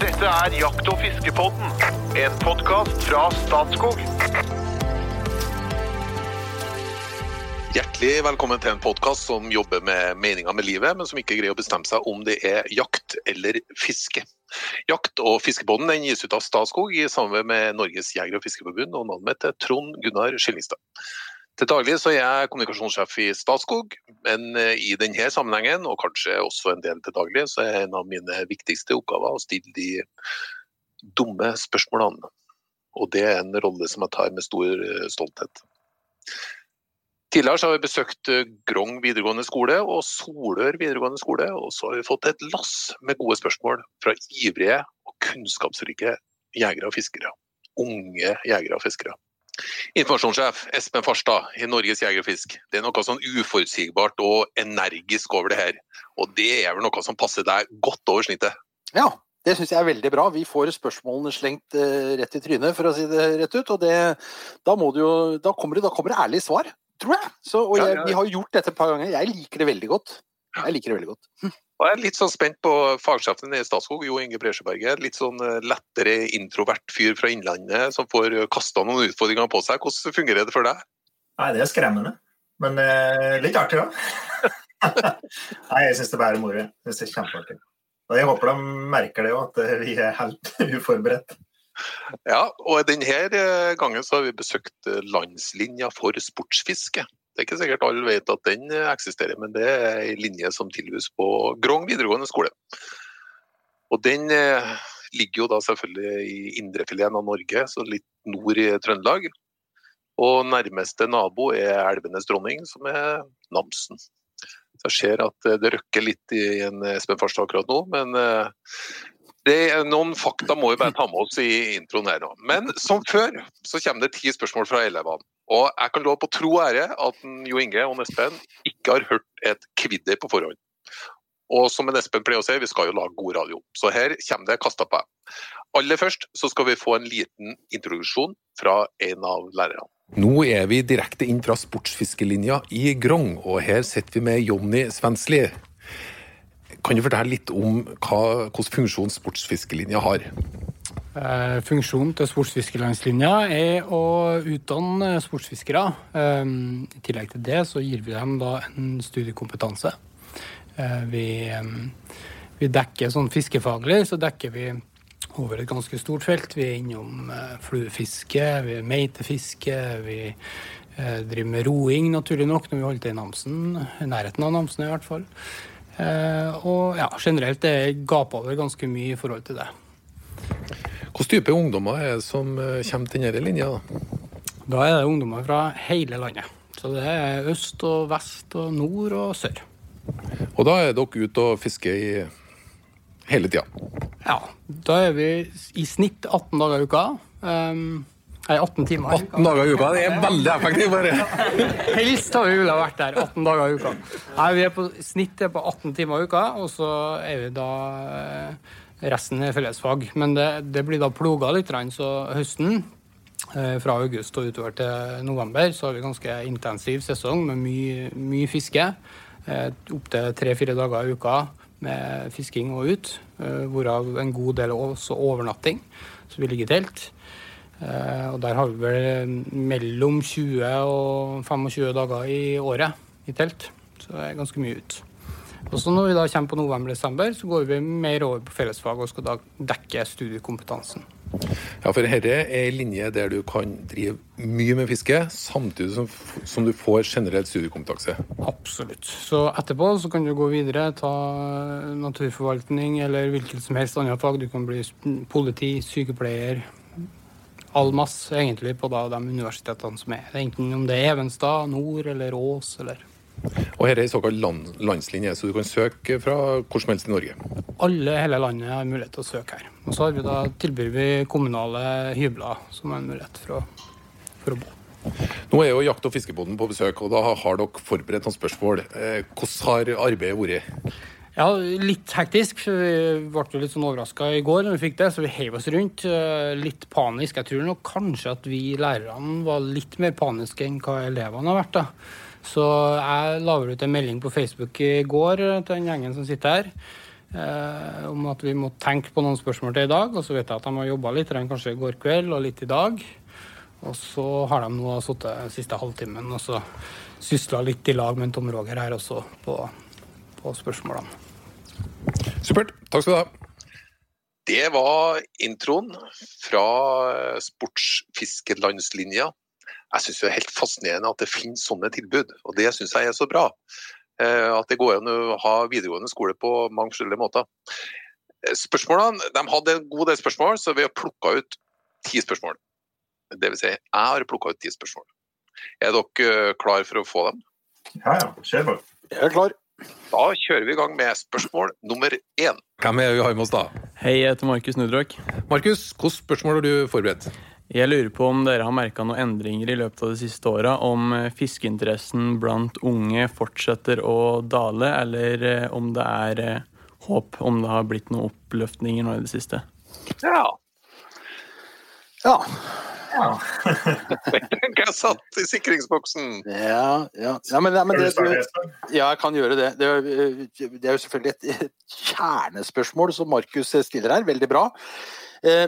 Dette er Jakt- og fiskepodden, en podkast fra Statskog. Hjertelig velkommen til en podkast som jobber med meninga med livet, men som ikke greier å bestemme seg om det er jakt eller fiske. Jakt- og fiskebåten den gis ut av Statskog i samarbeid med Norges jeger- og fiskeforbund, og navnet mitt er Trond Gunnar Skillingstad. Til daglig så er jeg kommunikasjonssjef i Statskog, men eh, i denne sammenhengen, og kanskje også en del til daglig, så er en av mine viktigste oppgaver å stille de dumme spørsmålene. Og det er en rolle som jeg tar med stor eh, stolthet. Tidligere har vi besøkt eh, Grong videregående skole og Solør videregående skole, og så har vi fått et lass med gode spørsmål fra ivrige og kunnskapsrike jegere og fiskere. Unge jegere og fiskere. Informasjonssjef Espen Farstad i Norges Jeger og Fisk. Det er noe sånn uforutsigbart og energisk over det her. Og det er vel noe som passer deg godt over snittet? Ja, det syns jeg er veldig bra. Vi får spørsmålene slengt eh, rett i trynet, for å si det rett ut. Og det, da, jo, da, kommer det, da kommer det ærlige svar, tror jeg. Så, og jeg, vi har gjort dette et par ganger. Jeg liker det veldig godt. Jeg liker det veldig godt. Og jeg er litt sånn spent på fagsjefen i Statskog, Jo Inge Bresjeberget. Litt sånn eh, lettere introvert fyr fra Innlandet som får kasta noen utfordringer på seg. Hvordan fungerer det for deg? Nei, det er skremmende. Men eh, litt artig òg. Nei, jeg syns det bare er moro. Jeg synes det er kjempeartig. Og jeg håper de merker det òg, at eh, vi er helt uforberedt. Ja, og denne eh, gangen så har vi besøkt eh, landslinja for sportsfiske. Det er ikke sikkert alle vet at den eh, eksisterer, men det er en linje som tilbys på Grong videregående skole. Og den eh, ligger jo da selvfølgelig i indrefileten av Norge, så litt nord i Trøndelag. Og nærmeste nabo er elvenes dronning, som er Namsen. Jeg ser at eh, det røkker litt i en Espen Farstad akkurat nå, men det noen fakta må vi bare ta med oss i introen her nå. Men som før så kommer det ti spørsmål fra elevene. Og jeg kan love på tro og ære at Jo Inge og en Espen ikke har hørt et kvidder på forhånd. Og som en Espen pleier å si, vi skal jo lage god radio. Så her kommer det kasta på. Aller først så skal vi få en liten introduksjon fra en av lærerne. Nå er vi direkte inn fra sportsfiskelinja i Grong, og her sitter vi med Jonny Svensli. Kan du fortelle litt om hvilken funksjon sportsfiskelinja har? Eh, Funksjonen til sportsfiskerlandslinja er å utdanne sportsfiskere. Eh, I tillegg til det så gir vi dem da en studiekompetanse. Eh, Vi, vi dekker sånn fiskefaglig, så dekker vi over et ganske stort felt. Vi er innom fluefiske, vi er meitefiske, vi driver med roing, naturlig nok, når vi holder til i Namsen. I nærheten av Namsen i hvert fall. Og ja, generelt det gaper over ganske mye i forhold til det. Hvilken type ungdommer er det som eh, kommer til denne linja? da? Da er det ungdommer fra hele landet. Så det er øst og vest og nord og sør. Og da er dere ute og fisker i hele tida. Ja, da er vi i snitt 18 dager i uka. Um, nei, 18 timer i 18 dager i uka, det er veldig effektivt! bare. Helst har vi ville vært der 18 dager i uka. Nei, vi er på snitt er på 18 timer i uka, og så er vi da eh, Resten er fellesfag. Men det, det blir da ploga litt, så høsten eh, fra august og utover til november så har vi ganske intensiv sesong med mye, mye fiske. Eh, Opptil tre-fire dager i uka med fisking og ut. eh, Hvorav en god del også overnatting, så vi ligger i telt. Og der har vi vel mellom 20 og 25 dager i året i telt. Så det er ganske mye ut. Og så når vi da kommer på november-desember, så går vi mer over på fellesfag og skal da dekke studiekompetansen. Ja, for dette er ei linje der du kan drive mye med fiske, samtidig som, som du får generell studiekompetanse. Absolutt. Så etterpå så kan du gå videre, ta naturforvaltning eller hvilket som helst annet fag. Du kan bli politi, sykepleier, all masse egentlig på da de universitetene som er. Enten om det er Evenstad, Nord eller Ås eller Og her er en såkalt land, landslinje, så du kan søke fra hvor som helst i Norge. Alle i hele landet har mulighet til å søke her. Og så har vi da, tilbyr vi kommunale hybler som en mulighet for å, for å bo. Nå er jo Jakt- og fiskebåten på besøk, og da har dere forberedt noen spørsmål. Eh, Hvordan har arbeidet vært? Ja, litt hektisk. Vi ble jo litt sånn overraska i går når vi fikk det, så vi heiv oss rundt. eh, Litt panisk. Jeg tror nok kanskje at vi lærerne var litt mer paniske enn hva elevene har vært. da. Så jeg la ut en melding på Facebook i går til den gjengen som sitter her. eh, om at vi må tenke på noen spørsmål til i dag. Og så vet jeg at de har jobba litt kanskje i går kveld og litt i dag. Og så har de nå sittet den siste halvtimen og så sysla litt i lag med Tom Roger her også på, på spørsmålene. Supert. Takk skal du ha. Det var introen fra sportsfiskelandslinja. Jeg syns det er helt fascinerende at det finnes sånne tilbud, og det syns jeg er så bra. Eh, at det går an å ha videregående skole på mange forskjellige måter. Eh, spørsmålene, De hadde en god del spørsmål, så vi har plukka ut ti spørsmål. Det vil si, jeg har plukka ut ti spørsmål. Er dere eh, klar for å få dem? Ja, ja. Kjør på. Jeg er klar. Da kjører vi i gang med spørsmål nummer én. Hvem er vi har med oss da? Hei, jeg heter Markus Nudrak. Markus, hvilke spørsmål har du forberedt? Jeg lurer på om dere har merka noen endringer i løpet av de siste åra. Om eh, fiskeinteressen blant unge fortsetter å dale, eller eh, om det er eh, håp om det har blitt noen oppløftninger nå i det siste. Ja. Ja. Ja. Jeg satt i sikringsboksen. Ja, ja. ja men, ja, men det, du ja, jeg kan gjøre det. Det er, det er jo selvfølgelig et, et kjernespørsmål som Markus stiller her. Veldig bra. Eh,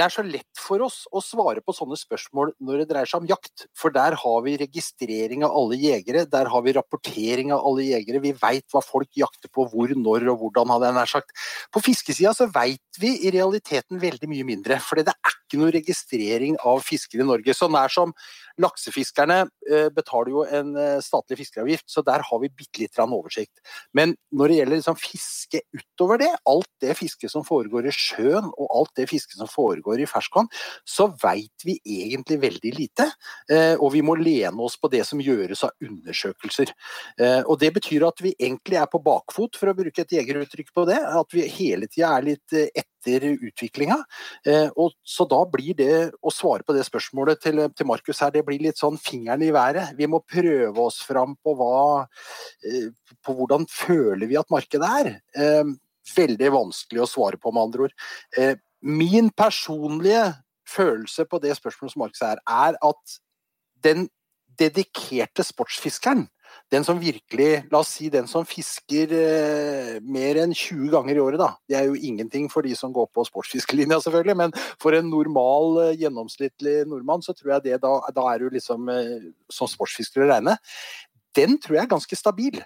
det er så lett for oss å svare på sånne spørsmål når det dreier seg om jakt. For der har vi registrering av alle jegere, der har vi rapportering av alle jegere. Vi veit hva folk jakter på, hvor, når og hvordan, hadde jeg nær sagt. På fiskesida så veit vi i realiteten veldig mye mindre. For det er ikke noe registrering av fiskere i Norge. Så nær som laksefiskerne eh, betaler jo en eh, statlig fiskeavgift, så der har vi bitte litt oversikt. Men når det gjelder liksom fiske utover det, alt det fisket som foregår i sjøen og alt det fisket som foregår i ferskvann, så veit vi egentlig veldig lite. Eh, og vi må lene oss på det som gjøres av undersøkelser. Og det betyr at vi egentlig er på bakfot, for å bruke et jegeruttrykk på det. At vi hele tida er litt eh, etter utviklinga. Eh, så da blir det å svare på det spørsmålet til, til Markus her, det blir litt sånn fingeren i været. Vi må prøve oss fram på hva eh, På hvordan føler vi at markedet er. Eh, veldig vanskelig å svare på, med andre ord. Min personlige følelse på det spørsmålet som Markus er, er at den dedikerte sportsfiskeren den som virkelig, la oss si den som fisker eh, mer enn 20 ganger i året, da. Det er jo ingenting for de som går på sportsfiskelinja, selvfølgelig, men for en normal, eh, gjennomsnittlig nordmann, så tror jeg det da, da er du liksom eh, som sportsfisker å regne. Den tror jeg er ganske stabil.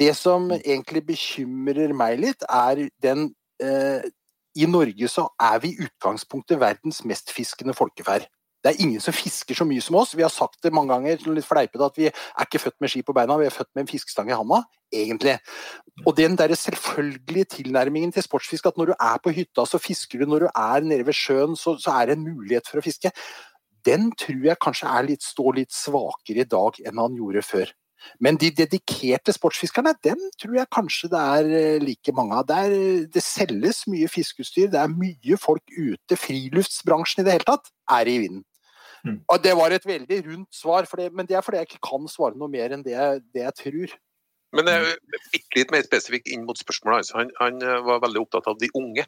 Det som egentlig bekymrer meg litt, er den eh, I Norge så er vi i utgangspunktet verdens mest fiskende folkeferd. Det er ingen som fisker så mye som oss. Vi har sagt det mange ganger sånn litt fleipete at vi er ikke født med ski på beina, vi er født med en fiskestang i handa. Egentlig. Og den der selvfølgelige tilnærmingen til sportsfisk, at når du er på hytta, så fisker du. Når du er nede ved sjøen, så, så er det en mulighet for å fiske. Den tror jeg kanskje er litt, står litt svakere i dag enn han gjorde før. Men de dedikerte sportsfiskerne, dem tror jeg kanskje det er eh, like mange av. Der, det selges mye fiskeutstyr, det er mye folk ute. Friluftsbransjen i det hele tatt er i vinden. Mm. Og Det var et veldig rundt svar, for det, men det er fordi jeg ikke kan svare noe mer enn det, det jeg tror. Men jeg bitte litt mer spesifikt inn mot spørsmålet. hans. Han, han eh, var veldig opptatt av de unge.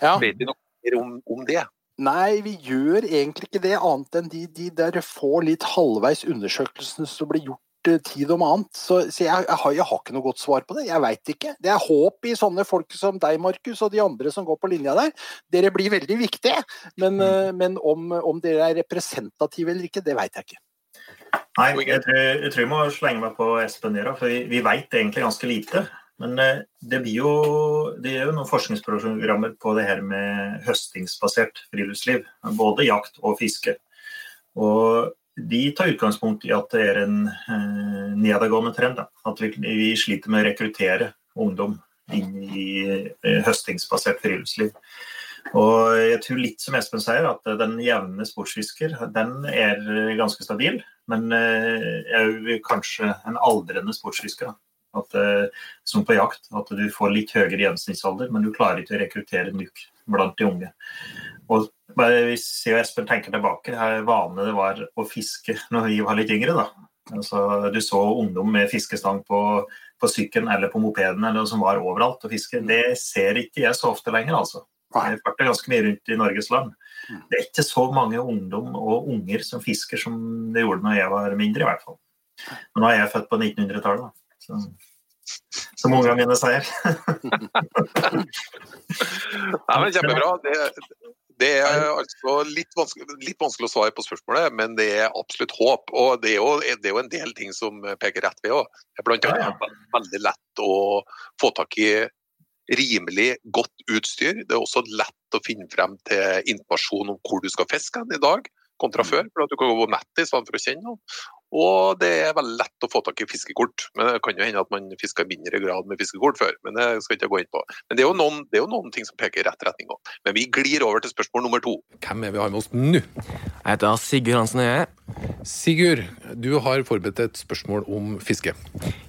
Ja. Vet vi noe mer om, om det? Nei, vi gjør egentlig ikke det, annet enn de, de der få litt halvveis undersøkelsene som blir gjort tid om annet. Så, så jeg, jeg, har, jeg har ikke noe godt svar på det. Jeg veit ikke. Det er håp i sånne folk som deg, Markus, og de andre som går på linja der. Dere blir veldig viktige, men, eh, men om, om dere er representative eller ikke, det veit jeg ikke. Nei, jeg tror, jeg tror jeg må slenge meg på Espen der, for vi, vi veit egentlig ganske lite. Men eh, det, blir jo, det er jo noen forskningsprogrammer på det her med høstingsbasert friluftsliv. Både jakt og fiske. Og de tar utgangspunkt i at det er en eh, nedadgående trend. Da. At vi, vi sliter med å rekruttere ungdom inn i eh, høstingsbasert friluftsliv. Og jeg tror litt som Espen sier, at den jevne sportsfisker den er ganske stabil. Men eh, er jo kanskje en aldrende sportsfisker. At, eh, som på jakt, at du får litt høyere gjennomsnittsalder, men du klarer ikke å rekruttere nok blant de unge. Og bare Hvis jeg og Espen tenker tilbake, hvor vanene det var å fiske når vi var litt yngre. da. Altså, du så ungdom med fiskestang på, på sykkelen eller på mopeden eller som var overalt og fiske. Det ser ikke jeg så ofte lenger, altså. Jeg farter ganske mye rundt i Norges land. Det er ikke så mange ungdom og unger som fisker som det gjorde når jeg var mindre, i hvert fall. Men nå er jeg født på 1900-tallet. da. Så Som ungene mine sier. Nei, men Kjempebra. Det, det er altså litt vanskelig, litt vanskelig, å svare på spørsmålet, men det er absolutt håp. Og det er jo, det er jo en del ting som peker rett ved òg. Blant annet er det veldig lett å få tak i rimelig godt utstyr. Det er også lett å finne frem til informasjon om hvor du skal fiske i dag kontra før. for at Du kan gå på nettet i stedet for å kjenne noen. Og det er veldig lett å få tak i fiskekort. Men Det kan jo hende at man fisker i mindre grad med fiskekort før. Men det skal jeg ikke gå inn på. Men det er jo noen, er jo noen ting som peker i rett retning òg. Men vi glir over til spørsmål nummer to. Hvem er vi har med oss nå? Jeg heter Sigurd Hansen Øye. Sigurd, du har forberedt et spørsmål om fiske.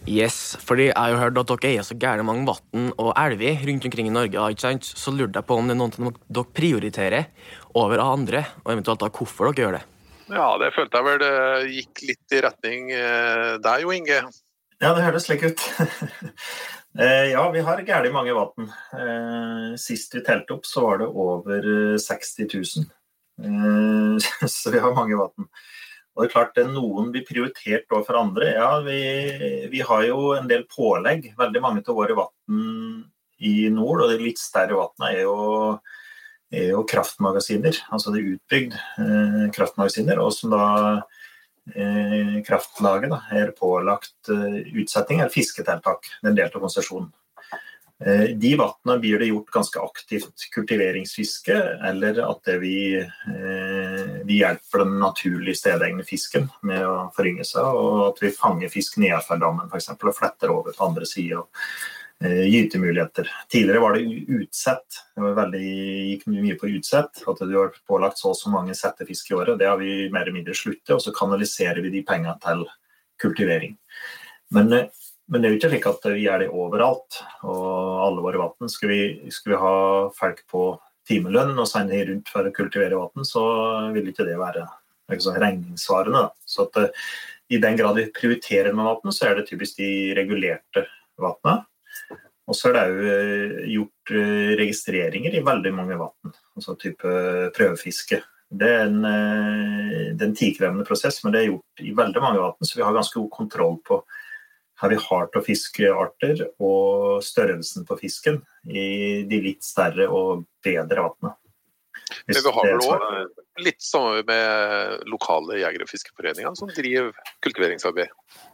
Yes, fordi jeg har hørt at dere eier så gærent mange vann og elver rundt omkring i Norge. ikke sant? Så lurte jeg på om det er noen dere prioriterer over andre, og eventuelt da hvorfor dere gjør det. Ja, det følte jeg vel det gikk litt i retning eh, deg jo, Inge. Ja, det høres slik ut. Eh, ja, vi har gæli mange vann. Eh, sist vi telte opp, så var det over 60 000. Så vi har mange vann. Og det er klart det er Noen blir prioritert overfor andre. Ja, vi, vi, har jo en del pålegg. Veldig mange av våre vann i nord, og de litt større vannene er jo er jo kraftmagasiner, altså det er utbygd eh, kraftmagasiner, og som da eh, kraftlaget da, er pålagt eh, utsetting eller fisketiltak. Den delte konsesjonen. Eh, de vannene blir det gjort ganske aktivt kultiveringsfiske, eller at vi, eh, vi, hjelper den naturlig stedegne fisken med å forynge seg, og at vi fanger fisk nedenfor dammen f.eks. og fletter over på andre sida Eh, gytemuligheter. Tidligere var det utsett. Det var veldig, gikk mye på utsett. At du har pålagt så og så mange settefisk i året. Det har vi mer eller mindre sluttet, og så kanaliserer vi de pengene til kultivering. Men, eh, men, det er jo ikke slik at vi gjør det overalt. Og alle våre vann. Skal, skal, vi ha folk på timelønn og sende rundt for å kultivere vann, så vil ikke det være liksom, regningssvarende. Så at, eh, i den grad vi prioriterer med vann, så er det typisk de regulerte vannene. Og så er det òg gjort eh, registreringer i veldig mange vann, altså type prøvefiske. Det er en, eh, det er en tidkrevende prosess, men det er gjort i veldig mange vann, så vi har ganske god kontroll på her vi har til fiskearter og størrelsen på fisken i de litt større og bedre vannene. Men vi har vel òg litt samarbeid med lokale jeger- og fiskeforeninger som driver kultiveringsarbeid?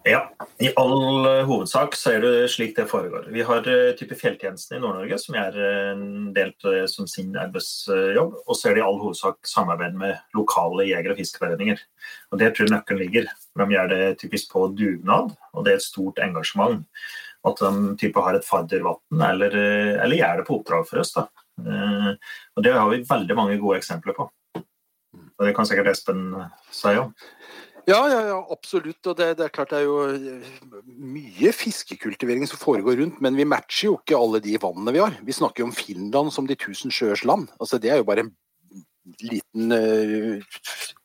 Ja, i all eh, hovedsak så er det slik det foregår. Vi har uh, type Fjelltjenesten i Nord-Norge, som er uh, en del som sin arbeidsjobb. Og så er det i all hovedsak samarbeid med lokale jeger- og fiskeforeninger. Og Der tror jeg nøkkelen ligger. De gjør det typisk på dugnad, og det er et stort engasjement. At de type har et faddervann, eller, eller gjør det på oppdrag for oss. da. Eh, og Det har vi veldig mange gode eksempler på. Og Det kan sikkert Espen si om. Ja, ja, ja, absolutt. Og det, det, er klart det er jo eh, mye fiskekultivering som foregår rundt, men vi matcher jo ikke alle de vannene vi har. Vi snakker jo om Finland som de tusen sjøers land. Altså, det er jo bare en liten uh,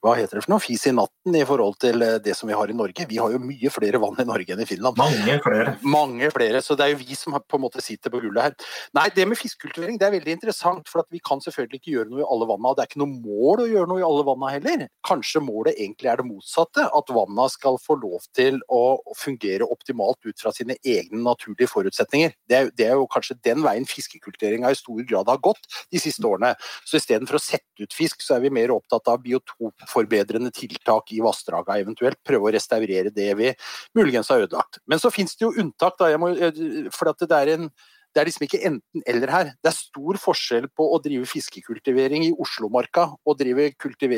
hva heter det for noe, fis i natten i forhold til eh, det som vi har i Norge. Vi har jo mye flere vann i Norge enn i Finland. Mange flere. Mange flere, Så det er jo vi som på en måte sitter på gullet her. Nei, det med fiskekultivering det er veldig interessant. For vi kan selvfølgelig ikke gjøre noe i alle vanna. Det er ikke noe mål å gjøre noe i alle vanna heller. Kanskje målet egentlig er det motsatte. At vanna skal få lov til å fungere optimalt ut fra sine egne naturlige forutsetninger. Det er, det er jo kanskje den veien fiskekultiveringa i stor grad har gått de siste årene. Så istedenfor å sette ut fisk, så er vi mer opptatt av biotopforbedrende tiltak i vassdraga eventuelt. Prøve å restaurere det vi muligens har ødelagt. Men så finnes det jo unntak, da. Må, eh, for det er en det er liksom ikke enten-eller her. Det er stor forskjell på å drive fiskekultivering i Oslomarka og drive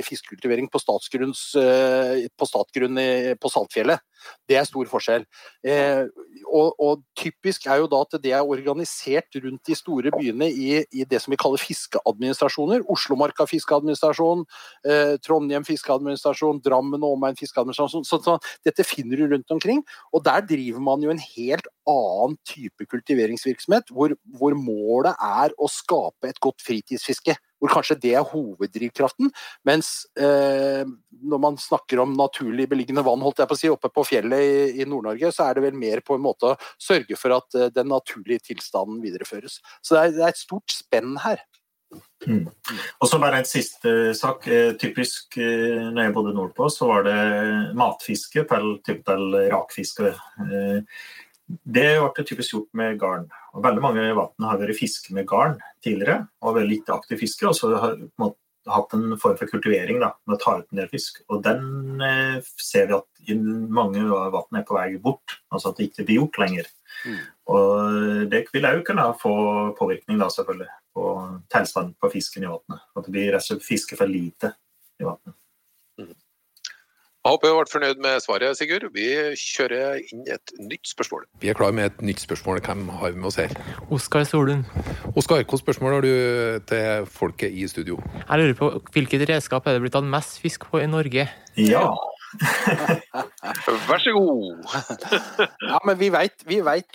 fiskekultivering på, eh, på statsgrunn på Saltfjellet. Det er stor forskjell. Eh, og, og, typisk er jo da at det er organisert rundt de store byene i, i det som vi kaller fiskeadministrasjoner. Oslomarka fiskeadministrasjon, eh, Trondheim fiskeadministrasjon, Drammen og omegn fiskeadministrasjon. Så, så, dette finner du rundt omkring. Og der driver man jo en helt annen type kultiveringsvirksomhet, hvor, hvor målet er å skape et godt fritidsfiske hvor kanskje det er hoveddrivkraften. Mens eh, når man snakker om naturlig beliggende vann holdt jeg på å si, oppe på fjellet i, i Nord-Norge, så er det vel mer på en måte å sørge for at eh, den naturlige tilstanden videreføres. Så det er, det er et stort spenn her. Mm. Og så bare en siste sak. Eh, typisk eh, når jeg bodde nordpå, så var det matfiske til, til rakfiske. Det ble typisk gjort med garn. Og veldig mange i vann har vært fiske med garn tidligere, og vært litt aktiv fisker. Og så har man hatt en form for kultivering da, med å ta ut en del fisk. Og den eh, ser vi at i mange vann er på vei bort, altså at det ikke blir gjort lenger. Mm. Og det vil òg kunne få påvirkning da, selvfølgelig, på tilstanden på fisken i vannet. At det blir rett og slett fiske for lite i vannet. Jeg håper du ble fornøyd med svaret, Sigurd. Vi kjører inn et nytt spørsmål. Vi er klar med et nytt spørsmål. Hvem har vi med oss her? Oskar Solund. Oskar, hvilket spørsmål har du til folket i studio? Jeg lurer på hvilket redskap er det blitt tatt mest fisk på i Norge? Ja, Vær så god! Ja, men vi vet,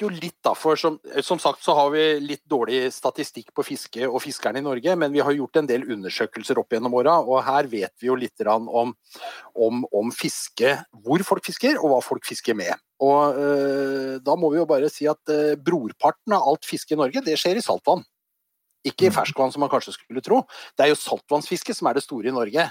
jo litt, da. For som, som sagt så har vi litt dårlig statistikk på fiske og fiskerne i Norge, men vi har gjort en del undersøkelser opp gjennom åra, og her vet vi jo litt om, om, om fiske, hvor folk fisker, og hva folk fisker med. Og øh, da må vi jo bare si at øh, brorparten av alt fiske i Norge, det skjer i saltvann. Ikke i ferskvann, som man kanskje skulle tro. Det er jo saltvannsfiske som er det store i Norge.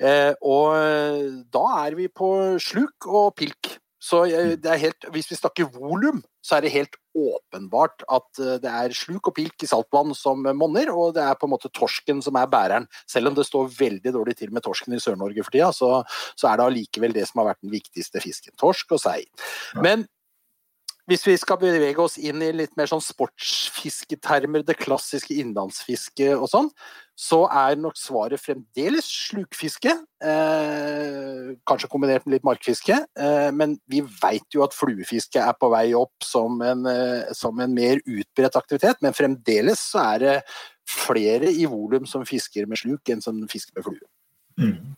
Eh, og eh, da er vi på sluk og pilk. Så eh, det er helt, hvis vi snakker volum, så er det helt åpenbart at eh, det er sluk og pilk i saltvann som monner, og det er på en måte torsken som er bæreren. Selv om det står veldig dårlig til med torsken i Sør-Norge for tida, så, så er det allikevel det som har vært den viktigste fisken. Torsk og sei. Men hvis vi skal bevege oss inn i litt mer sånn sportsfisketermer, det klassiske innlandsfisket og sånn, så er nok svaret fremdeles slukfiske. Eh, kanskje kombinert med litt markfiske. Eh, men vi veit jo at fluefiske er på vei opp som en, eh, som en mer utbredt aktivitet. Men fremdeles så er det flere i volum som fisker med sluk enn som fisker med flue. Mm.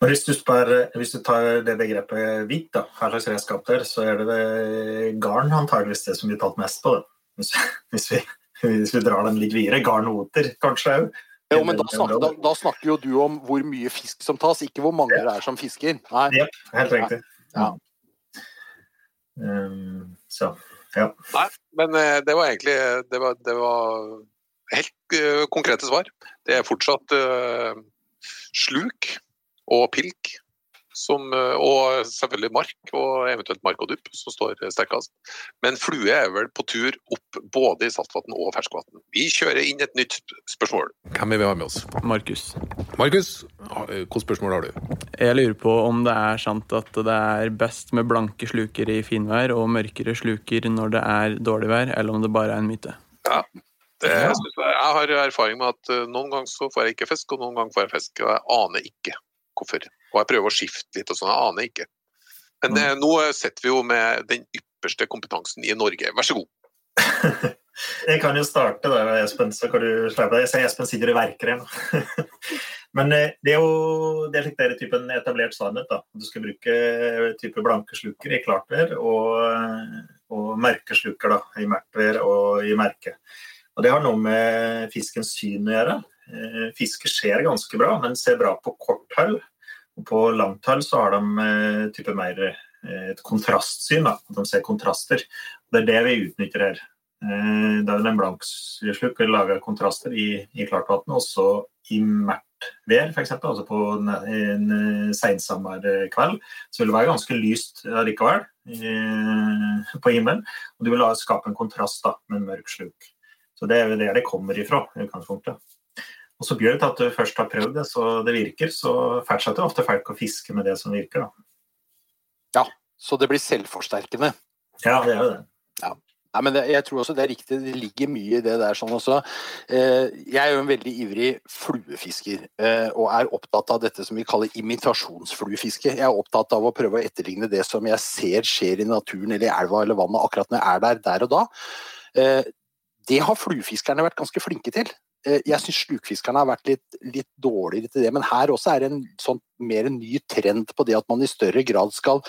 Og hvis, du spør, hvis du tar det begrepet hvitt, da, hva slags redskap der, så er det, det garn antageligvis det som blir tatt mest på. Hvis, hvis, vi, hvis vi drar den litt videre. Garnoter kanskje òg. Jo, men da snakker, da, da snakker, jo du om hvor mye fisk som tas, ikke hvor mange det er som fisker. Nei. Ja, helt riktig. Ja. Um, så, ja. Nei, men eh, det var egentlig Det var, det var helt uh, konkrete svar. Det er fortsatt uh, sluk og pilk. Som, uh, og selvfølgelig mark, og eventuelt mark og dupp, som står sterkest. Men flue er vel på tur opp både i saltvann og ferskvann. Vi kjører inn et nytt spørsmål. Hvem vil vi ha med oss? Markus. Markus, hvilket spørsmål har du? Jeg lurer på om det er sant at det er best med blanke sluker i finvær og mørkere sluker når det er dårlig vær, eller om det bare er en myte? Ja, det, jeg, jeg har erfaring med at uh, noen ganger så får jeg ikke fisk, og noen ganger får jeg fisk. Og jeg aner ikke hvorfor. Og jeg prøver å skifte litt og sånn, jeg aner ikke. Men det, nå sitter vi jo med den ypperste kompetansen i Norge. Vær så god. Jeg kan jo starte der, Espen, så kan du slippe Jeg ser Espen sitter i verker her. Men eh, det er jo det er litt der typen etablert sannhet. da. Du skal bruke type blanke sluker i klartvær og, og mørke sluker da, i mørkt vær og i merke. Og Det har noe med fiskens syn å gjøre. Eh, Fisker ser ganske bra, men ser bra på kort hull. På langt hull så har de eh, type mer eh, et kontrastsyn, da. de ser kontraster. Det er det vi utnytter her. Det er en blankslukk vi lage kontraster i, i klart vann, og så i mørkt vær, f.eks. Altså på en, en sensommerkveld, så vil det være ganske lyst likevel på himmelen. Og du vil skape en kontrast da, med en mørk sluk. Så det er jo der det kommer ifra. utgangspunktet. Og så til at du først har prøvd det, så det virker, så fortsetter ofte folk å fiske med det som virker. Da. Ja, så det blir selvforsterkende. Ja, det er jo det. Ja. Nei, men det, jeg tror også det er riktig, det ligger mye i det der sånn også. Eh, jeg er jo en veldig ivrig fluefisker, eh, og er opptatt av dette som vi kaller imitasjonsfluefiske. Jeg er opptatt av å prøve å etterligne det som jeg ser skjer i naturen eller i elva eller vannet akkurat når jeg er der, der og da. Eh, det har fluefiskerne vært ganske flinke til. Eh, jeg syns slukfiskerne har vært litt, litt, dårligere til det, men her også er det en sånn mer en ny trend på det at man i større grad skal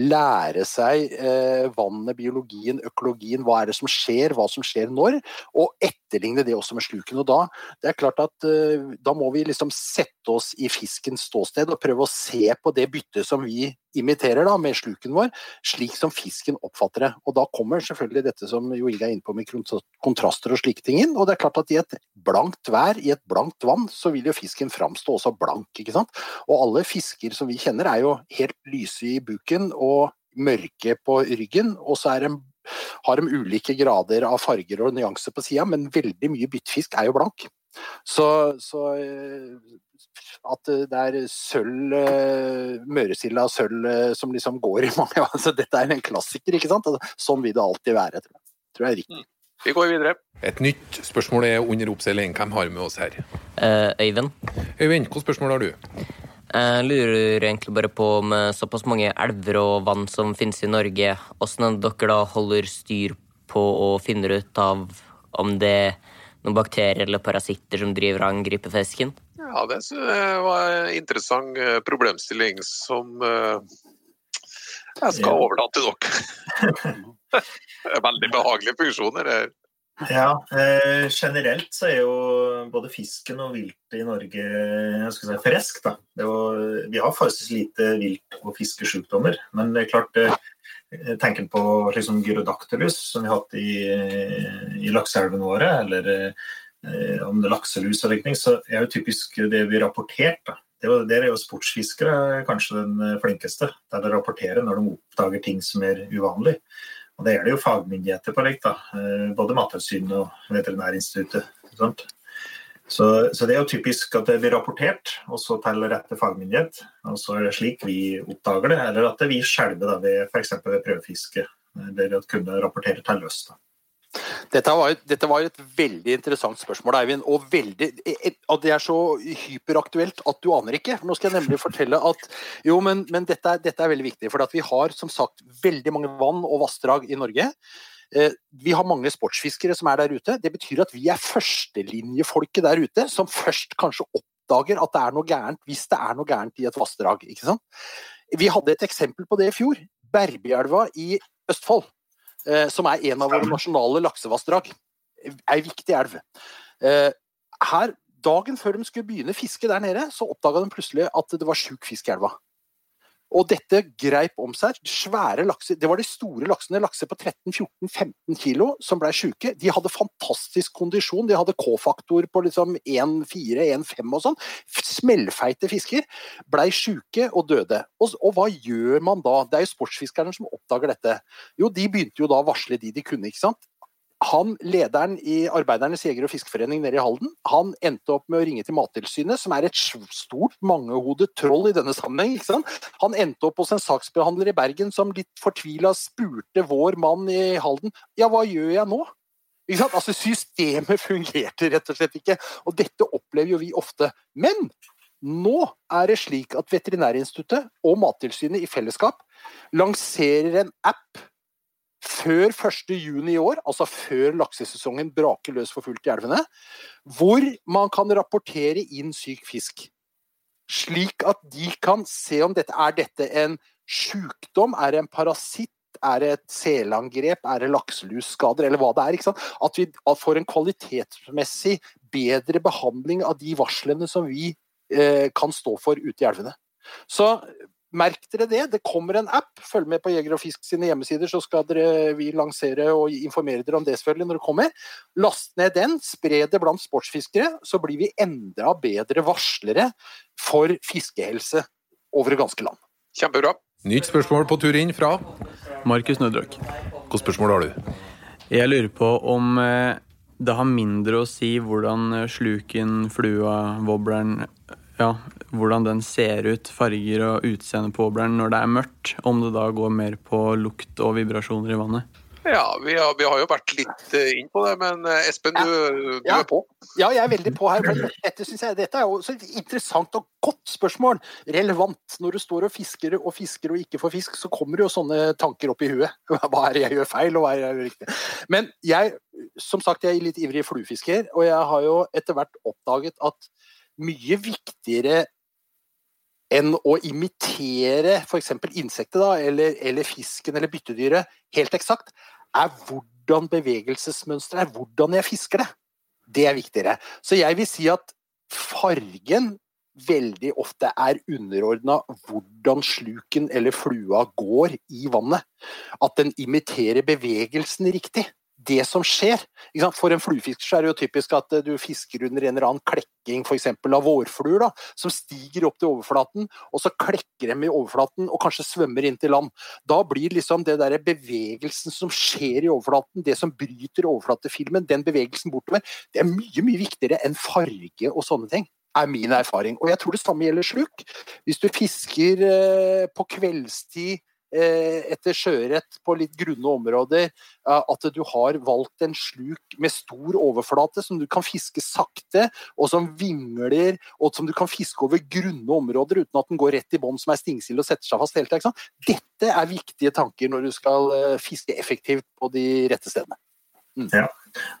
lære seg eh, vannet, biologien, økologien, hva er det som skjer, hva som skjer når, og etterligne det også med sluken. Og da, det er klart at eh, da må vi liksom sette oss i fiskens ståsted og prøve å se på det byttet som vi imiterer da, med sluken vår, slik som fisken oppfatter det. Og da kommer selvfølgelig dette som Jo Inge er inne på med kontraster og slike ting inn. Og det er klart at i et blankt vær, i et blankt vann, så vil jo fisken framstå også blank, ikke sant. Og alle fisker som vi kjenner er jo helt lyse i buken og mørke på ryggen, og så er de, har de ulike grader av farger og nyanser på sida, men veldig mye byttfisk er jo blank. Så, så eh, at det er sølv, eh, møresilda sølv eh, som liksom går i mange altså Dette er en klassiker, ikke sant? Sånn vil det alltid være, tror jeg. Tror jeg er riktig. Vi går videre. Et nytt spørsmål er under oppseiling. Hvem har vi med oss her? Eh, Øyvind. Øyvind, hvilket spørsmål har du? Jeg lurer egentlig bare på med såpass mange elver og vann som finnes i Norge, hvordan dere da holder styr på og finner ut av om det er noen bakterier eller parasitter som driver og angriper fisken? Ja, det var en interessant eh, problemstilling som eh, jeg skal overlate til dere. Er Veldig behagelige funksjoner. Ja, eh, generelt så er jo både fisken og viltet i Norge jeg skal si, frisk. Da. Jo, vi har forholdsvis lite vilt- og fiskesykdommer, men det er klart eh, Tenker på liksom gyrodactylus, som vi har hatt i, i lakseelvene våre, eller eh, om det er lakselus eller ikke, så er jo typisk det vi rapportert. Da. Det er jo, er jo sportsfiskere kanskje den flinkeste, der de rapporterer når de oppdager ting som er uvanlig. Og Det gjelder jo fagmyndigheter på, likt, da. Eh, både Mattilsynet og Veterinærinstituttet. Så, så, det er jo typisk at det blir rapportert, og så til rette fagmyndighet. Og så er det slik vi oppdager det, eller at vi skjelver ved f.eks. ved prøvefiske. Eller at kunder rapporterer til oss. da. Dette var, dette var, et veldig interessant spørsmål, Eivind. Og veldig, at det er så hyperaktuelt at du aner ikke. Nå skal jeg nemlig fortelle at jo, men, men dette, er, dette, er, veldig viktig. For vi har som sagt veldig mange vann og vassdrag i Norge. Eh, vi har mange sportsfiskere som er der ute. Det betyr at vi er førstelinjefolket der ute, som først kanskje oppdager at det er noe gærent, hvis det er noe gærent i et vassdrag. ikke sant? Vi hadde et eksempel på det i fjor. Berbjelva i Østfold. Eh, som er en av våre nasjonale laksevassdrag. Ei viktig elv. Eh, her, Dagen før de skulle begynne fiske der nede, så oppdaga de plutselig at det var sjuk fisk i elva. Og dette greip om seg. Svære lakser, Det var de store laksene, lakser på 13-14-15 kilo, som ble sjuke. De hadde fantastisk kondisjon. De hadde K-faktor på liksom 1-4-1-5 og sånn. Smellfeite fisker. Blei sjuke og døde. Og, og, hva gjør man da? Det er jo sportsfiskerne som oppdager dette. Jo, de begynte jo da å varsle de de kunne, ikke sant han, lederen i Arbeidernes jeger- og fiskeforening nede i Halden, han endte opp med å ringe til Mattilsynet, som er et stort, mangehodet troll i denne sammenheng. Han endte opp hos en saksbehandler i Bergen som litt fortvila spurte vår mann i Halden ja, hva gjør jeg nå? Altså Systemet fungerte rett og slett ikke, og dette opplever jo vi ofte. Men nå er det slik at Veterinærinstituttet og Mattilsynet i fellesskap lanserer en app før 1.6 i år, altså før laksesesongen braker løs for fullt i elvene, hvor man kan rapportere inn syk fisk. Slik at de kan se om dette er dette en sykdom, er det en parasitt, er det et selangrep, er det lakselusskader, eller hva det er. At vi får en kvalitetsmessig bedre behandling av de varslene som vi eh, kan stå for ute i elvene. Så Merk dere det. Det kommer en app. Følg med på Jeger og Fisk sine hjemmesider, så skal dere, vi lansere og informere dere om det selvfølgelig når det kommer. Last ned den, spre det blant sportsfiskere, så blir vi enda bedre varslere for fiskehelse over det ganske land. Kjempebra. Nytt spørsmål på tur inn fra Markus Nødrøk. Hvilket spørsmål har du? Jeg lurer på om eh, det har mindre å si hvordan sluken, flua, wobbleren ja, hvordan den ser ut, farger og utseende på obleren når det er mørkt. Om det da går mer på lukt og vibrasjoner i vannet. Ja, vi har, vi har jo vært litt uh, inn på det, men uh, Espen, du, du ja. er på? Ja, jeg er veldig på her. for dette, jeg, dette er jo så et interessant og godt spørsmål. Relevant. Når du står og fisker og fisker og ikke får fisk, så kommer det jo sånne tanker opp i huet. Hva er det jeg gjør feil, og hva er det jeg gjør riktig? Men jeg, som sagt, jeg er litt ivrig fluefisker, og jeg har jo etter hvert oppdaget at mye viktigere enn å imitere f.eks. insektet da, eller, eller, fisken eller byttedyret helt eksakt, er hvordan bevegelsesmønsteret er, hvordan jeg fisker det. Det er viktigere. Så jeg vil si at fargen veldig ofte er underordna hvordan sluken eller flua går i vannet. At den imiterer bevegelsen riktig. Det som skjer. For en fluefisker er det jo typisk at eh, du fisker under en eller annen klekking f.eks. av vårfluer, da, som stiger opp til overflaten, og så klekker de i overflaten og kanskje svømmer inn til land. Da blir liksom det der bevegelsen som skjer i overflaten, det som bryter overflatefilmen, den bevegelsen bortover, det er mye, mye viktigere enn farge og sånne ting er min erfaring. Og jeg tror det samme gjelder sluk. Hvis du fisker eh, på kveldstid etter sjøørret på litt grunne områder, eh, at du har valgt en sluk med stor overflate som du kan fiske sakte, og som vingler, og som du kan fiske over grunne områder uten at den går rett i bånn som er stingsild og setter seg fast hele tida. Dette er viktige tanker når du skal eh, fiske effektivt på de rette stedene. Mm. Ja.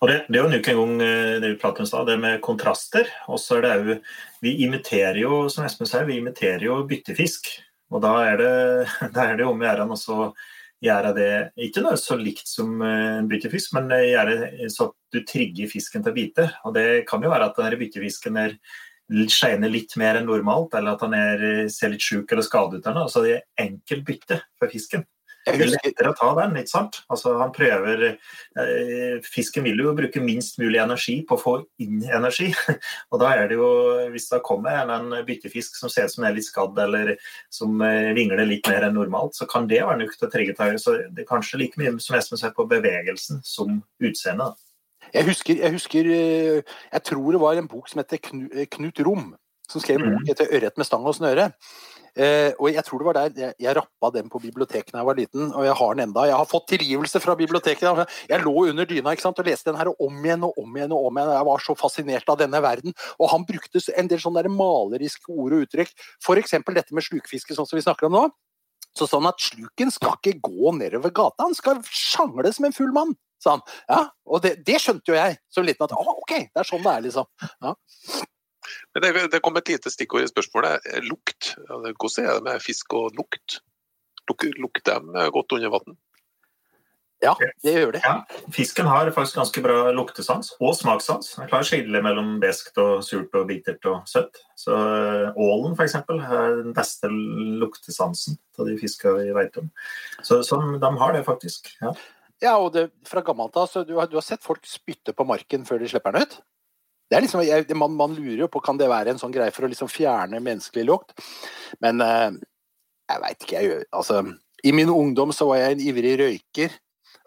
Og det, det, er jo nok en gang eh, det vi pratet om sted, det med kontraster. Og så er det jo Vi imiterer jo, som Espen sier, vi imiterer jo byttefisk. Og da er det, da er det om å gjøre å gjøre det ikke noe så likt som eh, en byttefisk, men gjøre så at du trigger fisken til å bite. Og det kan jo være at denne byttefisken er skjener litt mer enn normalt, eller at han er, ser litt sjuk eller skadet ut. Altså det er enkelt bytte for fisken. Det er lettere å ta den, ikke sant? Altså, han prøver eh, Fisken vil jo bruke minst mulig energi på å få inn energi. Og da er det jo, hvis det kommer en, en byttefisk som ser ut som er litt skadd, eller som eh, vingler litt mer enn normalt, så kan det være nok til å trigge tauet. Så det er kanskje like mye som Espen ser på bevegelsen som utseendet. Jeg husker, jeg husker eh, Jeg tror det var en bok som heter Knut Rom, som skrev en bok mm. etter 'Ørret med stang og snøre'. Eh, og jeg tror det var der jeg, jeg rappa den på biblioteket da jeg var liten, og jeg har den enda. Jeg har fått tilgivelse fra biblioteket. Jeg lå under dyna sant, og leste den her om igjen og om igjen og om igjen. Jeg var så fascinert av denne verden. Og han brukte en del sånne maleriske ord og uttrykk. F.eks. dette med slukfiske, sånn som vi snakker om nå. Så sånn at sluken skal ikke gå nedover gata, han skal sjangle som en full mann. Sånn. Ja, og det, det, skjønte jo jeg som liten, at ah, ok, det er sånn det er, liksom. Ja. Det, det kom et lite stikkord i spørsmålet. Lukt. Hvordan er det med fisk og lukt? Luk, lukter de godt under vann? Ja, det gjør det. Ja, fisken har faktisk ganske bra luktesans og smakssans. Den klarer å skille mellom beskt og surt og bittert og søtt. Så eh, Ålen f.eks. har den beste luktesansen av de fiska vi veit om. Så, så, de har det faktisk. Ja, ja og det, fra gammelt av, du, du har sett folk spytte på marken før de slipper den ut? Det er liksom, jeg, man, man, lurer jo på kan det være en sånn greie for å liksom fjerne menneskelig lukt. Men eh, jeg veit ikke. Jeg, altså, I min ungdom så var jeg en ivrig røyker.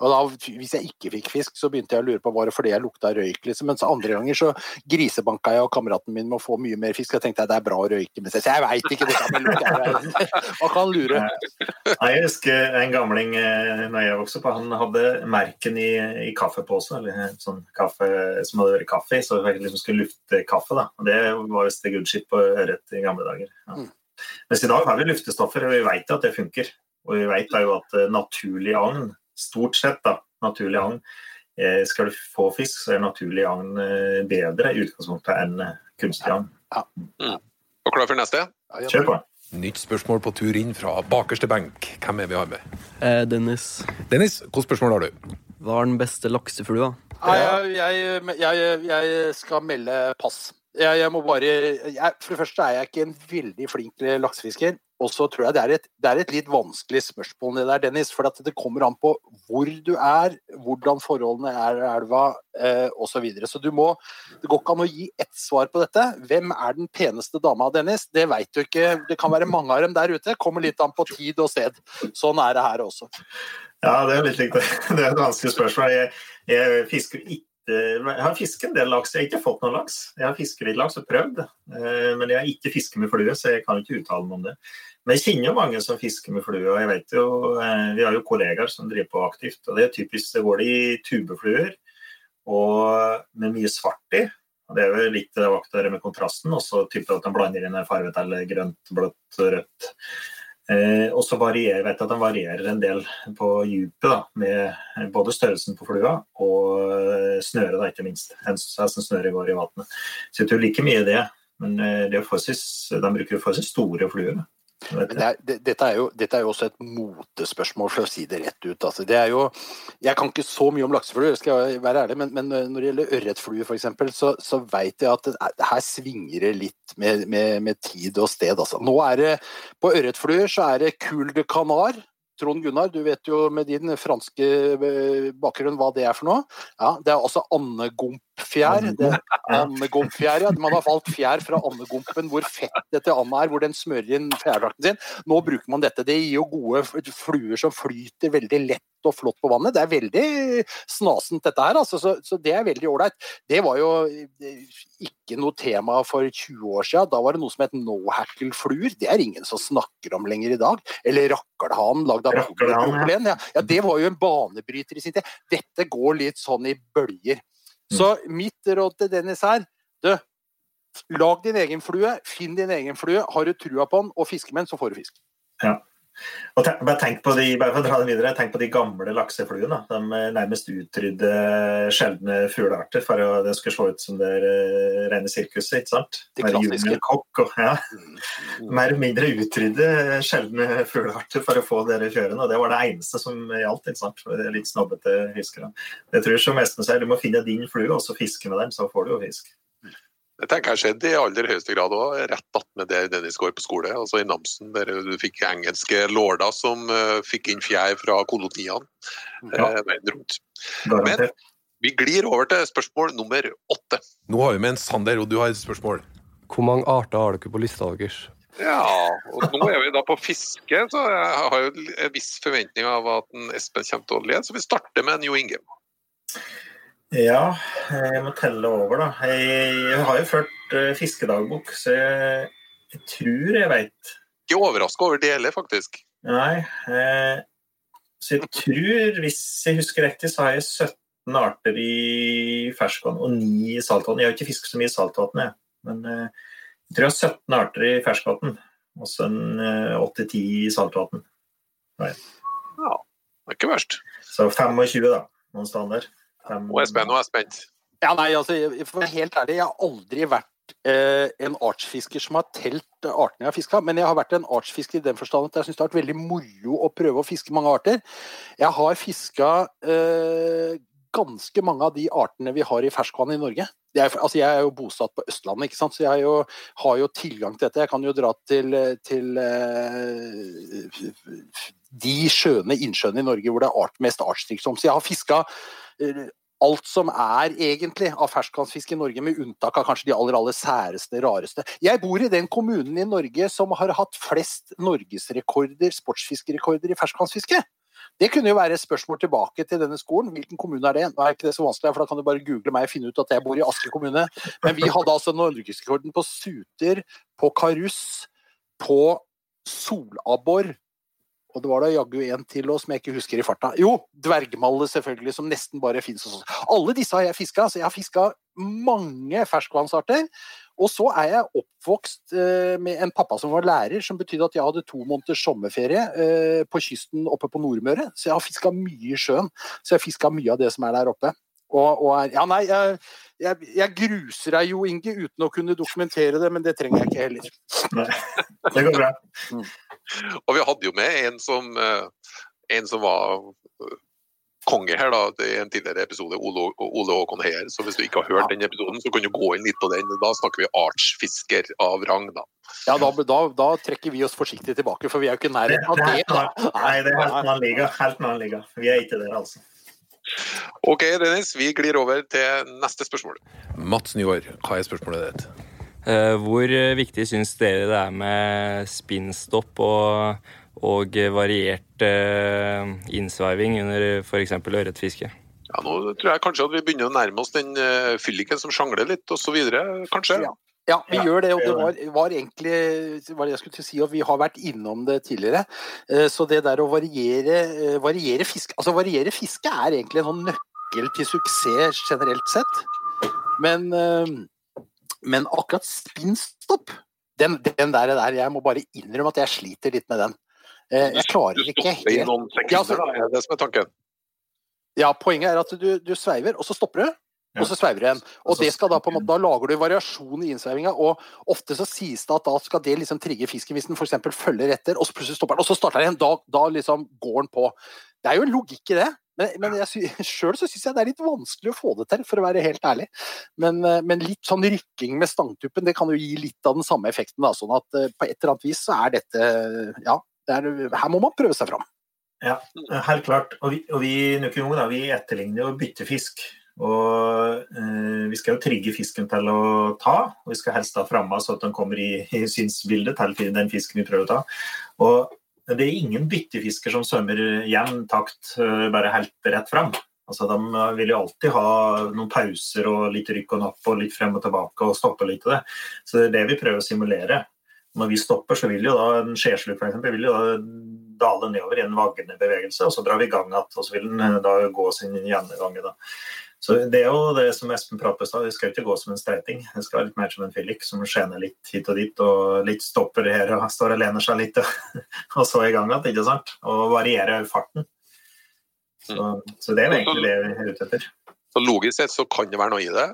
Og da, Hvis jeg ikke fikk fisk, så begynte jeg å lure på var det fordi jeg lukta røyk. liksom, Mens andre ganger så grisebanka jeg og kameraten min med å få mye mer fisk. Jeg tenkte at det er bra å røyke mens jeg jeg veit ikke det med lukt. Hva kan lure. Jeg husker en gamling eh, når jeg vokste opp, han hadde merken i, i kaffepose. eller sånn kaffe som hadde vært kaffe i, så jeg liksom skulle lufte kaffe. da, og Det var visst good shit på ørret i gamle dager. Ja. Mm. Mens i dag har vi luftestoffer, og vi vet at det funker. Og vi vet jo at eh, naturlig agn stort sett, da, naturlig agn. Eh, skal du få fisk, så er naturlig agn eh, bedre i utgangspunktet enn eh, kunstig agn. Ja. Mm. Og klar for neste? Kjør på. Nytt spørsmål på tur inn fra bakerste benk. Hvem er vi har med? Eh, Dennis. Dennis, hvilket spørsmål har du? Hva er den beste lakseflua? Jeg, jeg, jeg, jeg, skal melde pass. Jeg, må bare For det første er jeg ikke en veldig flink laksefisker. Og så tror jeg det er, et, det er, et, litt vanskelig spørsmål det der, Dennis. For det kommer an på hvor du er, hvordan forholdene er i elva eh, osv. Så, videre. så du må Det går ikke an å gi ett svar på dette. Hvem er den peneste dama, Dennis? Det veit du ikke. Det kan være mange av dem der ute. Kommer litt an på tid og sted. Sånn er det her også. Ja, det er litt likt. Det er et vanskelig spørsmål. Jeg, jeg fisker ikke jeg har fisket en del laks. Jeg har ikke fått noen laks. Jeg har fisket laks og prøvd, eh, men jeg har ikke fisket med flue, så jeg kan ikke uttale meg om det. Men jeg kjenner jo mange som fisker med flue, og jeg vet jo, eh, vi har jo kollegaer som driver på aktivt. og Det er typisk det går de i tubefluer og med mye svart i. og Det er jo litt det med kontrasten, også typisk at de blander inn farget eller grønt, blått, rødt. Eh, og så varierer, vet jeg at den varierer en del på dypet, med både størrelsen på flua og eh, snøret, da, ikke minst. Hvordan snøret går i vannet. Så jeg tror like mye det. Men eh, det er forholdsvis, de bruker forholdsvis store fluer. Det er, det, dette, er jo, dette, er jo, også et motespørsmål, for å si det rett ut. Altså, det jo, jeg kan ikke så mye om laksefluer, skal jeg være ærlig, men, men når det gjelder ørretflue f.eks., så, så veit jeg at det, her svinger det litt med, med, med tid og sted. Altså. Nå er det, På ørretfluer så er det Cool de Canar Trond Gunnar, du vet jo med din franske eh, bakgrunn hva det er for noe. Ja, Det er altså andegompfjær. Det Andegompfjær, ja. Man har valgt fjær fra andegompen hvor fettet til anda er, hvor den smører inn fjærdrakten sin. Nå bruker man dette. Det gir jo gode fluer som flyter veldig lett og flott på vannet. Det er veldig snasent dette her, altså, så, så det er veldig ålreit. Det var jo eh, ikke noe tema for 20 år siden. Da var det noe som het no-hackle-fluer. Det er ingen som snakker om lenger i dag. Eller rakkelhan lagd av polypropylen. Ja. ja, det var jo en banebryter i sin tid. Dette går litt sånn i bølger. Så mitt råd til Dennis er du, lag din egen flue, finn din egen flue. Har du trua på den og fisker så får du fisk. Ja. Og tenk, bare tenk på de, bare for å dra det videre, tenk på de gamle laksefluene. De eh, nærmest utrydde sjeldne fuglearter for at det skulle se ut som det eh, rene sirkuset. ikke sant? De klassiske. Kokk og ja. Mer eller mindre utrydde sjeldne fuglearter for å få dere fjørene, Og det var det eneste som gjaldt. ikke sant? Det Litt snobbete fiskere. Jeg tror som Espen sier, du må finne din flue og så fiske med den, så får du jo fisk. Det tenker jeg skjedde i aller høyeste grad òg, rett attmed der Dennis går på skole. Altså i Namsen, der du fikk engelske lorder som uh, fikk inn fjær fra koloniene Ja. uh, verden rundt. Men Vi glir over til spørsmål nummer åtte. Nå har vi med en Sander, og du har et spørsmål. Hvor mange arter har dere på lista deres? Ja, og nå er vi da på fiske, så jeg har jo en viss forventning av at en Espen kommer til å lede, så vi starter med en Jo Inge. Ja, jeg må telle over, da. Jeg har jo ført eh, fiskedagbok, så jeg, jeg tror jeg veit. Ikke overraska over det heller, faktisk. Nei. Eh, så jeg tror, hvis jeg husker riktig, så har jeg 17 arter i ferskvann og 9 i saltvann. Jeg har ikke fisket så mye i saltvann, jeg. Men eh, jeg tror jeg har 17 arter i ferskvann. Og så en eh, 8-10 i saltvann. Ja, det er ikke verst. Så 25, da. Noen steder Nå er jeg spent. Nå er jeg spent. Ja, nei, altså, for å være helt ærlig, jeg har aldri vært eh, en artsfisker som har telt artene jeg har fiska, men jeg har vært en artsfisker i den forstand at jeg syns det har vært veldig moro å prøve å fiske mange arter. Jeg har fiska eh, ganske mange av de artene vi har i ferskvann i Norge. Er, altså jeg er jo bosatt på Østlandet, ikke sant? så jeg jo, har jo tilgang til dette. Jeg kan jo dra til, til eh, de sjøene, innsjøene i Norge hvor det er art, mest artsrikdom. Så jeg har fiska eh, alt som er egentlig av ferskvannsfisk i Norge, med unntak av kanskje de aller, aller særeste, rareste. Jeg bor i den kommunen i Norge som har hatt flest norgesrekorder, sportsfiskerekorder i ferskvannsfiske. Det kunne jo være et spørsmål tilbake til denne skolen. Hvilken kommune er det? Nå er ikke det så vanskelig, for da kan du bare google meg og finne ut at jeg bor i Asker kommune. Men vi hadde altså norgesrekorden på suter, på karuss, på solabbor, og det var da jaggu en til òg som jeg ikke husker i farta. Jo, dvergmalle selvfølgelig, som nesten bare fins hos oss. Alle disse har jeg fiska. Så jeg har fiska mange ferskvannsarter. Og så er jeg oppvokst eh, med en pappa som var lærer, som betydde at jeg hadde to måneders sommerferie eh, på kysten oppe på Nordmøre. Så jeg har fiska mye i sjøen. Så jeg fiska mye av det som er der oppe. Og, og er, ja, nei, jeg, jeg, jeg gruser deg jo, Inge, uten å kunne dokumentere det, men det trenger jeg ikke heller. Nei, det går bra. Og vi hadde jo med en som, eh, en som var konge her da, i en tidligere episode, Ole, Ole Håkon Heier. Så hvis du ikke har hørt den episoden, så kan du gå inn litt på den. Da snakker vi artsfisker av rang, da. Ja, da, da, da trekker vi oss forsiktig tilbake, for vi er jo ikke i nærheten av det. da. Nei, det er helt annen liga. Helt annen liga. Vi er ikke der, altså. Ok, Dennis, vi glir over til neste spørsmål. Mats Nygaard, hva er spørsmålet ditt? Eh, Hvor eh, viktig syns dere det er med spinnstopp og, og variert eh, innsveiving under f.eks. ørretfiske? Ja, nå tror jeg kanskje at vi begynner å nærme oss den uh, fylliken som sjangler litt, osv. Kanskje? Ja. Ja, vi gjør det, og det var, var egentlig hva jeg skulle til å si, og vi har vært innom det tidligere. Eh, Så det der å variere, eh, variere fiske Altså variere fiske er egentlig en sånn nøkkel til suksess generelt sett. Men, eh, men akkurat spinnstopp, den, den der, der Jeg må bare innrømme at jeg sliter litt med den. Eh, Jeg klarer ikke Stopper i noen sekunder, altså- da, er det som er tanken. Ja, poenget er at du, du sveiver, og så stopper du. Og så sveiver du igjen. Og det skal da på en måte, da lager du variasjon i innsveivinga. Og ofte så sies det at da skal det liksom trigge fisken hvis den f.eks. følger etter, og så plutselig stopper den, og så starter den igjen. Da, da liksom går den på. Det er jo en logikk i det. Men, men sjøl så syns jeg det er litt vanskelig å få det til, for å være helt ærlig. Men, eh, men litt sånn rykking med stangtuppen, det kan jo gi litt av den samme effekten. Da, sånn at eh, på et eller annet vis så er dette Ja, er, her må man prøve seg fram. Ja, helt klart. Og vi, og vi i Nukkejung da, vi etterligner jo byttefisk. Og eh, Vi skal jo trigge fisken til å ta, og vi skal helst ha framme så at den kommer i, i synsbildet til den fisken vi prøver å ta. Og Det er ingen byttefisker som svømmer jevn takt, eh, bare helt rett fram. Altså, de vil jo alltid ha noen pauser og litt rykk og napp og litt frem og tilbake og stoppe litt av det. Så det er det vi prøver å simulere. Når vi stopper, så vil jo da en skjesluk eksempel, vil jo da dale nedover i en vaggende bevegelse, og så drar vi i gang igjen. Og så vil den da gå sin gjennomgang. Da. Så Det er jo det som Espen pratet om det skal ikke gå som en streiting. Det skal være litt mer som en fyllik som skjener litt hit og dit, og litt stopper her og står og lener seg litt, og så i gang igjen, ikke sant? Og varierer farten. Så, så det er egentlig det vi er ute etter. Så Logisk sett så kan det være noe i det.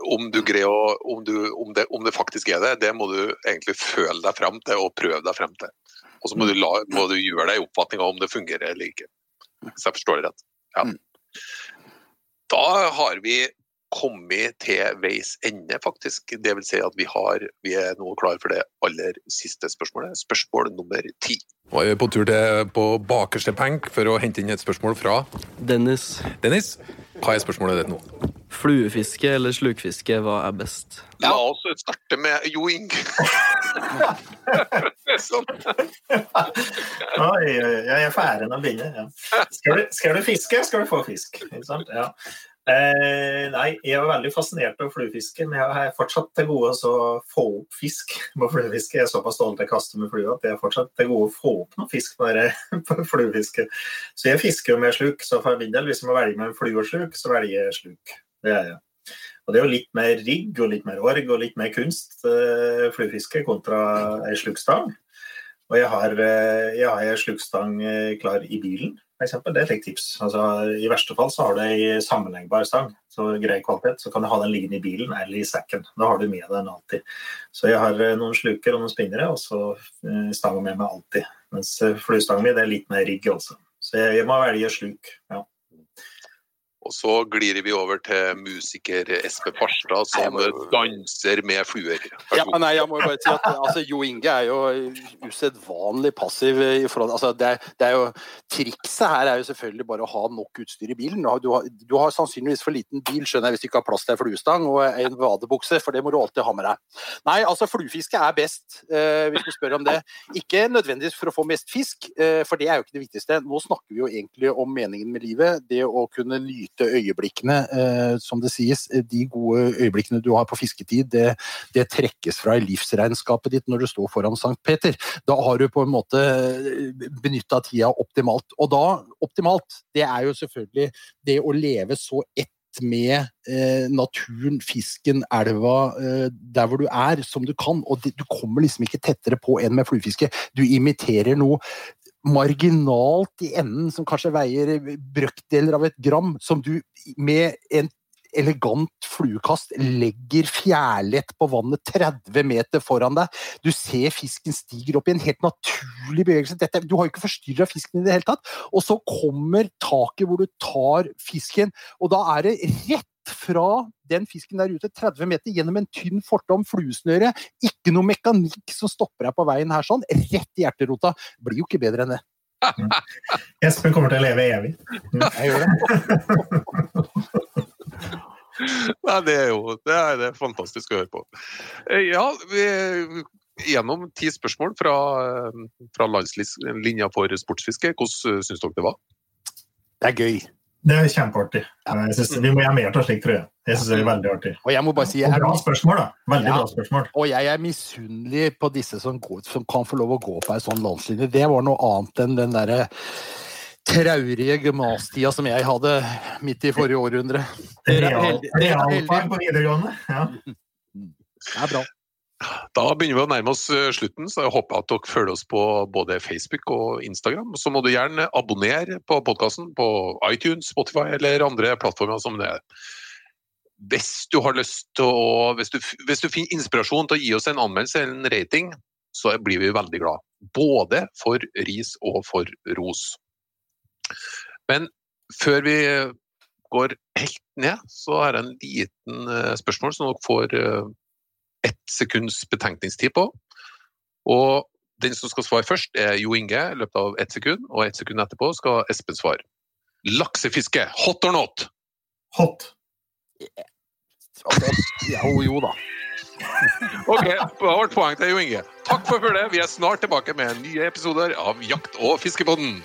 Om, du greier å, om, du, om, det, om det faktisk er det, det må du egentlig føle deg frem til og prøve deg frem til. Og så må du, må du gjøre deg oppfatning av om det fungerer eller ikke. Hvis jeg forstår det rett. Ja. Da har vi kommet til veis ende, faktisk. Det vil si at vi, har, vi er nå klar for det aller siste spørsmålet. Spørsmål nummer ti. Nå er vi på tur til på bakerste penk for å hente inn et spørsmål fra Dennis. Dennis, hva er spørsmålet ditt nå? Fluefiske eller slukfiske, hva er best? La oss starte med Jo Inge. sånn. Oi, jeg er færen å begynne. Ja. Skal, du, skal, du, fiske, skal du få fisk. Ikke sant? Ja. Eh, nei, jeg er veldig fascinert av fluefiske, men jeg har fortsatt til gode å få opp fisk på fluefiske. Jeg er såpass stolt til å kaste med flue at jeg er fortsatt til gode å få opp noe fisk på, på fluefiske. Så jeg fisker jo med sluk, så for min del, hvis jeg må velge mellom flue og sluk, så velger jeg sluk. Det er jeg. Og det er jo litt mer rigg og litt mer org og litt mer kunst eh, fluefiske kontra ei slukstang. Og jeg har, eh, jeg har ei slukstang eh, klar i bilen, f.eks. Det er et tips. Altså, I verste fall så har du ei sammenlengbar stang, så grei kvalitet. Så kan du ha den liggende i bilen eller i sekken. Da har du med den alltid. Så jeg har eh, noen sluker og noen spinnere, og så stanga med meg alltid. Mens fluestangen min er litt mer rigg, altså. Så jeg må velge sluk. ja. Og så glir vi over til musiker Espe Farstad, som danser med fluer. Ja, nei, jeg må jo bare si at altså, Jo Inge er jo usedvanlig passiv. i forhold altså, det, det er jo, Trikset her er jo selvfølgelig bare å ha nok utstyr i bilen. Du har, du har sannsynligvis for liten bil, skjønner jeg, hvis du ikke har plass til en fluestang og en vadebukse, for det må du alltid ha med deg. Nei, altså fluefiske er best, eh, hvis du spør om det. Ikke nødvendigvis for å få mest fisk, eh, for det er jo ikke det viktigste. Nå snakker vi jo egentlig om meningen med livet. Det å kunne nyte nyte øyeblikkene, eh, som det sies. De gode øyeblikkene du har på fisketid, det, det trekkes fra i livsregnskapet ditt når du står foran Sankt Peter. Da har du på en måte benytta tida optimalt. Og da, optimalt, det er jo selvfølgelig det å leve så ett med eh, naturen, fisken, elva, eh, der hvor du er, som du kan. Og det, du kommer liksom ikke tettere på enn med fluefiske. Du imiterer noe marginalt i enden, som kanskje veier brøkdeler av et gram, som du med en elegant fluekast legger fjærlett på vannet 30 meter foran deg. Du ser fisken stiger opp i en helt naturlig bevegelse. Dette, du har jo ikke forstyrra fisken i det hele tatt. Og så kommer taket hvor du tar fisken, og da er det rett fra den fisken der ute 30 meter gjennom en tynn fortom fluesnøre. Ikke noe mekanikk som stopper deg på veien her sånn. Rett i hjerterota. Blir jo ikke bedre enn det. Espen kommer til å leve evig. Jeg gjør det. Nei, det er jo det er, det er fantastisk å høre på. Ja, vi, gjennom ti spørsmål fra, fra landslinja for sportsfiske. Hvordan syns dere det var? Det er gøy. Det er kjempeartig. Jeg synes, vi må gjøre mer av slikt, tror jeg. Jeg synes det er veldig artig. Og jeg må bare si... Og bra spørsmål, da. Veldig Ja. bra spørsmål. Og jeg er misunnelig på disse som, går, som kan få lov å gå på ei sånn landslinje. Det var noe annet enn den derre traurige gymnastida som jeg hadde midt i forrige århundre. Realfag på videregående. Ja. Det er bra. Da begynner vi å nærme oss eh, slutten, så jeg håper at dere følger oss på både Facebook og Instagram. Så må du gjerne abonnere på podkasten på iTunes, Spotify eller andre plattformer som det er. Hvis du har lyst til å hvis du, hvis du finner inspirasjon til å gi oss en anmeldelse eller en rating, så blir vi veldig glad. Både for ris og for ros. Men før vi går helt ned, så er det en liten eh, spørsmål som dere får eh, ett sekunds betenkningstid på. Og Den som skal svare først, er Jo Inge i løpet av ett sekund, og ett sekund etterpå skal Espen svare. Laksefiske, hot or not? Hot. Jo, jo da. Ok, ble poeng til Jo Inge. Takk for følget. Vi er snart tilbake med nye episoder av Jakt- og fiskepodden.